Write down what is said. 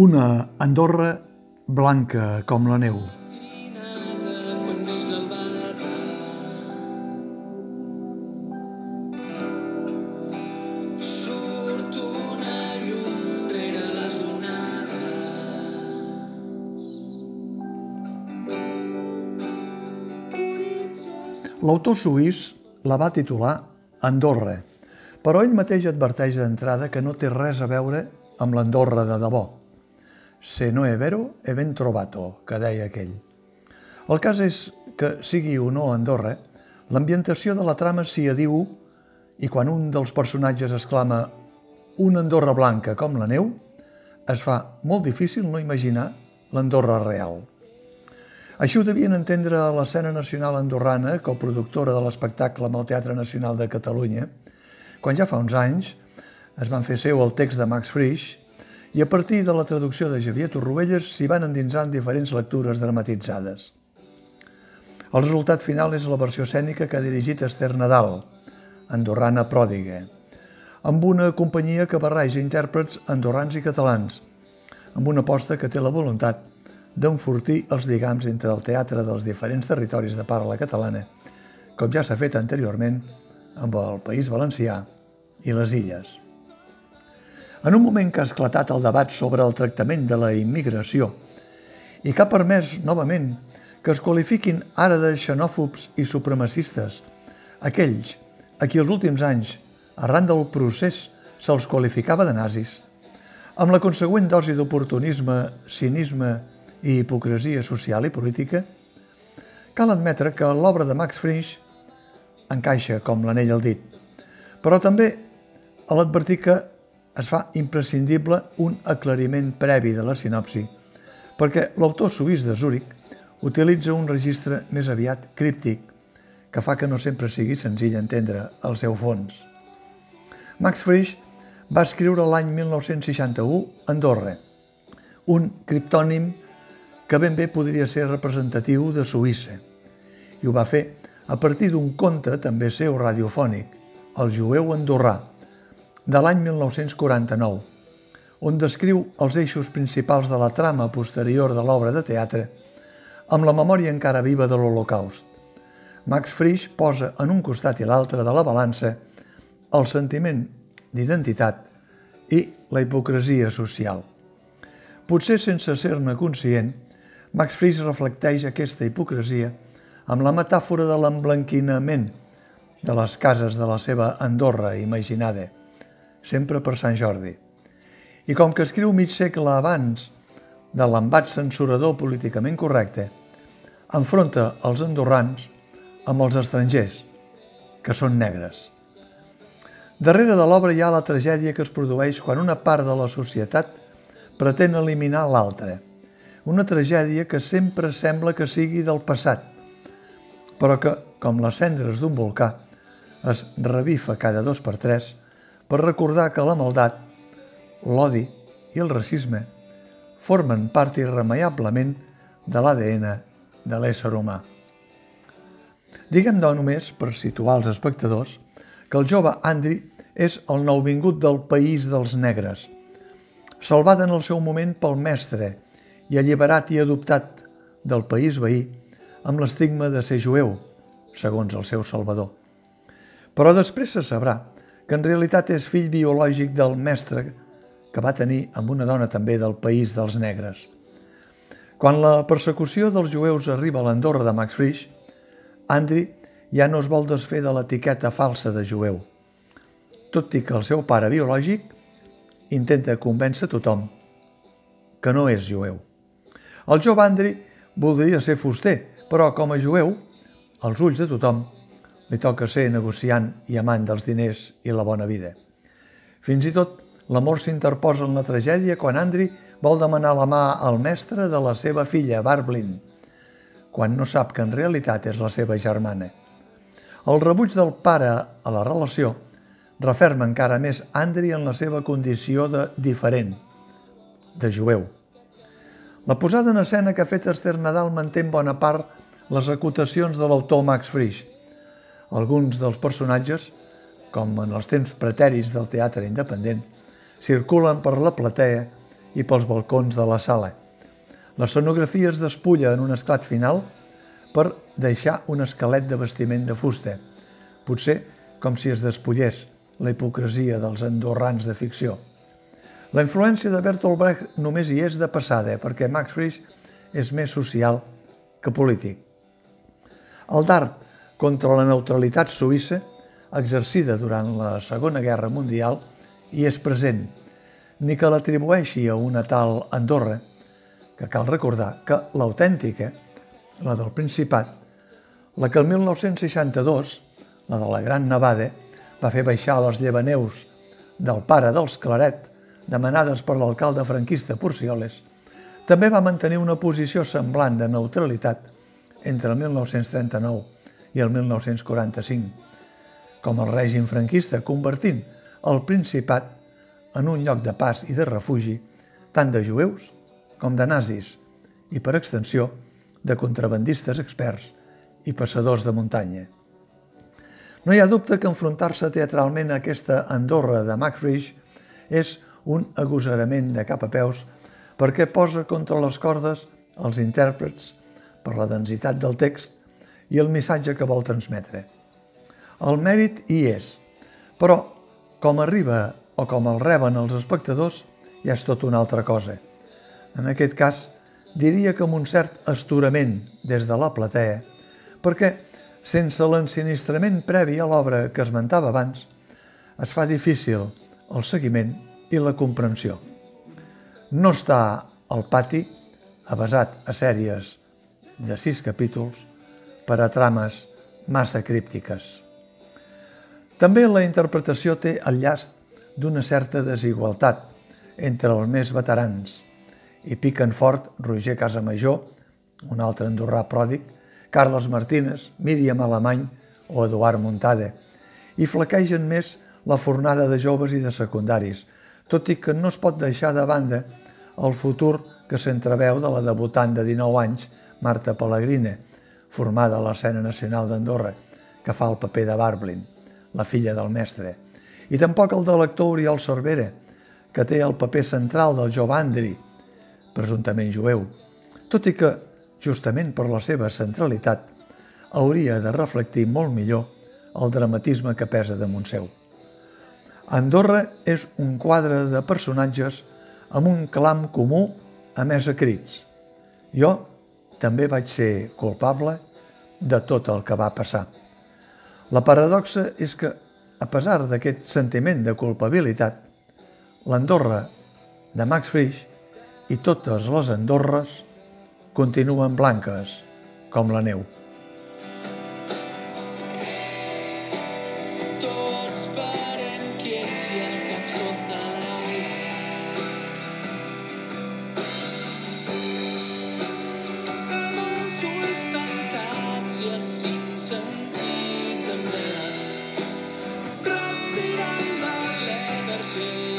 Una Andorra blanca com la neu. L'autor suís la va titular Andorra, però ell mateix adverteix d'entrada que no té res a veure amb l'Andorra de debò. Se no è vero, è ben trovato, que deia aquell. El cas és que, sigui o no Andorra, l'ambientació de la trama s'hi adiu i quan un dels personatges exclama una Andorra blanca com la neu, es fa molt difícil no imaginar l'Andorra real. Així ho devien entendre a l'escena nacional andorrana, coproductora de l'espectacle amb el Teatre Nacional de Catalunya, quan ja fa uns anys es van fer seu el text de Max Frisch i a partir de la traducció de Javier Torrovelles s'hi van endinsar en diferents lectures dramatitzades. El resultat final és la versió escènica que ha dirigit Esther Nadal, andorrana pròdiga, amb una companyia que barreja intèrprets andorrans i catalans, amb una aposta que té la voluntat d'enfortir els lligams entre el teatre dels diferents territoris de parla catalana, com ja s'ha fet anteriorment amb el País Valencià i les Illes. En un moment que ha esclatat el debat sobre el tractament de la immigració i que ha permès, novament, que es qualifiquin ara de xenòfobs i supremacistes aquells a qui els últims anys, arran del procés, se'ls qualificava de nazis, amb la consegüent dosi d'oportunisme, cinisme i hipocresia social i política, cal admetre que l'obra de Max Frisch encaixa com l'anell al dit, però també a l'advertir que es fa imprescindible un aclariment previ de la sinopsi, perquè l'autor suís de Zúrich utilitza un registre més aviat críptic que fa que no sempre sigui senzill entendre el seu fons. Max Frisch va escriure l'any 1961 Andorra, un criptònim que ben bé podria ser representatiu de Suïssa. I ho va fer a partir d'un conte també seu radiofònic, El jueu andorrà, de l'any 1949, on descriu els eixos principals de la trama posterior de l'obra de teatre amb la memòria encara viva de l'Holocaust. Max Frisch posa en un costat i l'altre de la balança el sentiment d'identitat i la hipocresia social. Potser sense ser-ne conscient, Max Frisch reflecteix aquesta hipocresia amb la metàfora de l'emblanquinament de les cases de la seva Andorra imaginada, sempre per Sant Jordi. I com que escriu mig segle abans de l'embat censurador políticament correcte, enfronta els andorrans amb els estrangers, que són negres. Darrere de l'obra hi ha la tragèdia que es produeix quan una part de la societat pretén eliminar l'altra – una tragèdia que sempre sembla que sigui del passat, però que, com les cendres d'un volcà, es revifa cada dos per tres per recordar que la maldat, l'odi i el racisme formen part irremeiablement de l'ADN de l'ésser humà. Diguem, doncs, només, per situar els espectadors, que el jove Andri és el nouvingut del país dels negres, salvat en el seu moment pel mestre i alliberat i adoptat del país veí amb l'estigma de ser jueu, segons el seu salvador. Però després se sabrà que en realitat és fill biològic del mestre que va tenir amb una dona també del país dels negres. Quan la persecució dels jueus arriba a l'Andorra de Max Frisch, Andri ja no es vol desfer de l'etiqueta falsa de jueu, tot i que el seu pare biològic intenta convèncer tothom que no és jueu. El jove Andri voldria ser fuster, però com a jueu, als ulls de tothom, li toca ser negociant i amant dels diners i la bona vida. Fins i tot, l'amor s'interposa en la tragèdia quan Andri vol demanar la mà al mestre de la seva filla, Barblin, quan no sap que en realitat és la seva germana. El rebuig del pare a la relació referma encara més Andri en la seva condició de diferent, de jueu. La posada en escena que ha fet Esther Nadal manté en bona part les acotacions de l'autor Max Frisch. Alguns dels personatges, com en els temps pretèris del teatre independent, circulen per la platea i pels balcons de la sala. L'escenografia es despulla en un esclat final per deixar un esquelet de vestiment de fusta, potser com si es despullés la hipocresia dels andorrans de ficció. La influència de Bertolt Brecht només hi és de passada, perquè Max Frisch és més social que polític. El dart contra la neutralitat suïssa, exercida durant la Segona Guerra Mundial, hi és present, ni que l'atribueixi a una tal Andorra, que cal recordar que l'autèntica, la del Principat, la que el 1962, la de la Gran Nevada, va fer baixar les llevaneus del pare dels Claret, demanades per l'alcalde franquista Porcioles, també va mantenir una posició semblant de neutralitat entre el 1939 i el 1945, com el règim franquista convertint el Principat en un lloc de pas i de refugi tant de jueus com de nazis i, per extensió, de contrabandistes experts i passadors de muntanya. No hi ha dubte que enfrontar-se teatralment a aquesta Andorra de Max Frisch és un agosarament de cap a peus perquè posa contra les cordes els intèrprets per la densitat del text i el missatge que vol transmetre. El mèrit hi és, però com arriba o com el reben els espectadors ja és tot una altra cosa. En aquest cas, diria que amb un cert asturament des de la platea, perquè sense l'ensinistrament previ a l'obra que esmentava abans, es fa difícil el seguiment i la comprensió. No està al pati, avasat a sèries de sis capítols, per a trames massa críptiques. També la interpretació té el llast d'una certa desigualtat entre els més veterans. i piquen fort Roger Casamajor, un altre andorrà pròdic, Carles Martínez, Míriam Alemany o Eduard Montada, i flaquegen més la fornada de joves i de secundaris, tot i que no es pot deixar de banda el futur que s'entreveu de la debutant de 19 anys, Marta Pellegrina, formada a l'escena nacional d'Andorra, que fa el paper de Barblin, la filla del mestre, i tampoc el de l'actor Oriol Cervera, que té el paper central del Jovandri, presumptament jueu, tot i que justament per la seva centralitat, hauria de reflectir molt millor el dramatisme que pesa damunt seu. Andorra és un quadre de personatges amb un clam comú a més a crits. Jo també vaig ser culpable de tot el que va passar. La paradoxa és que, a pesar d'aquest sentiment de culpabilitat, l'Andorra de Max Frisch i totes les Andorres continuen blanques com la neu. see.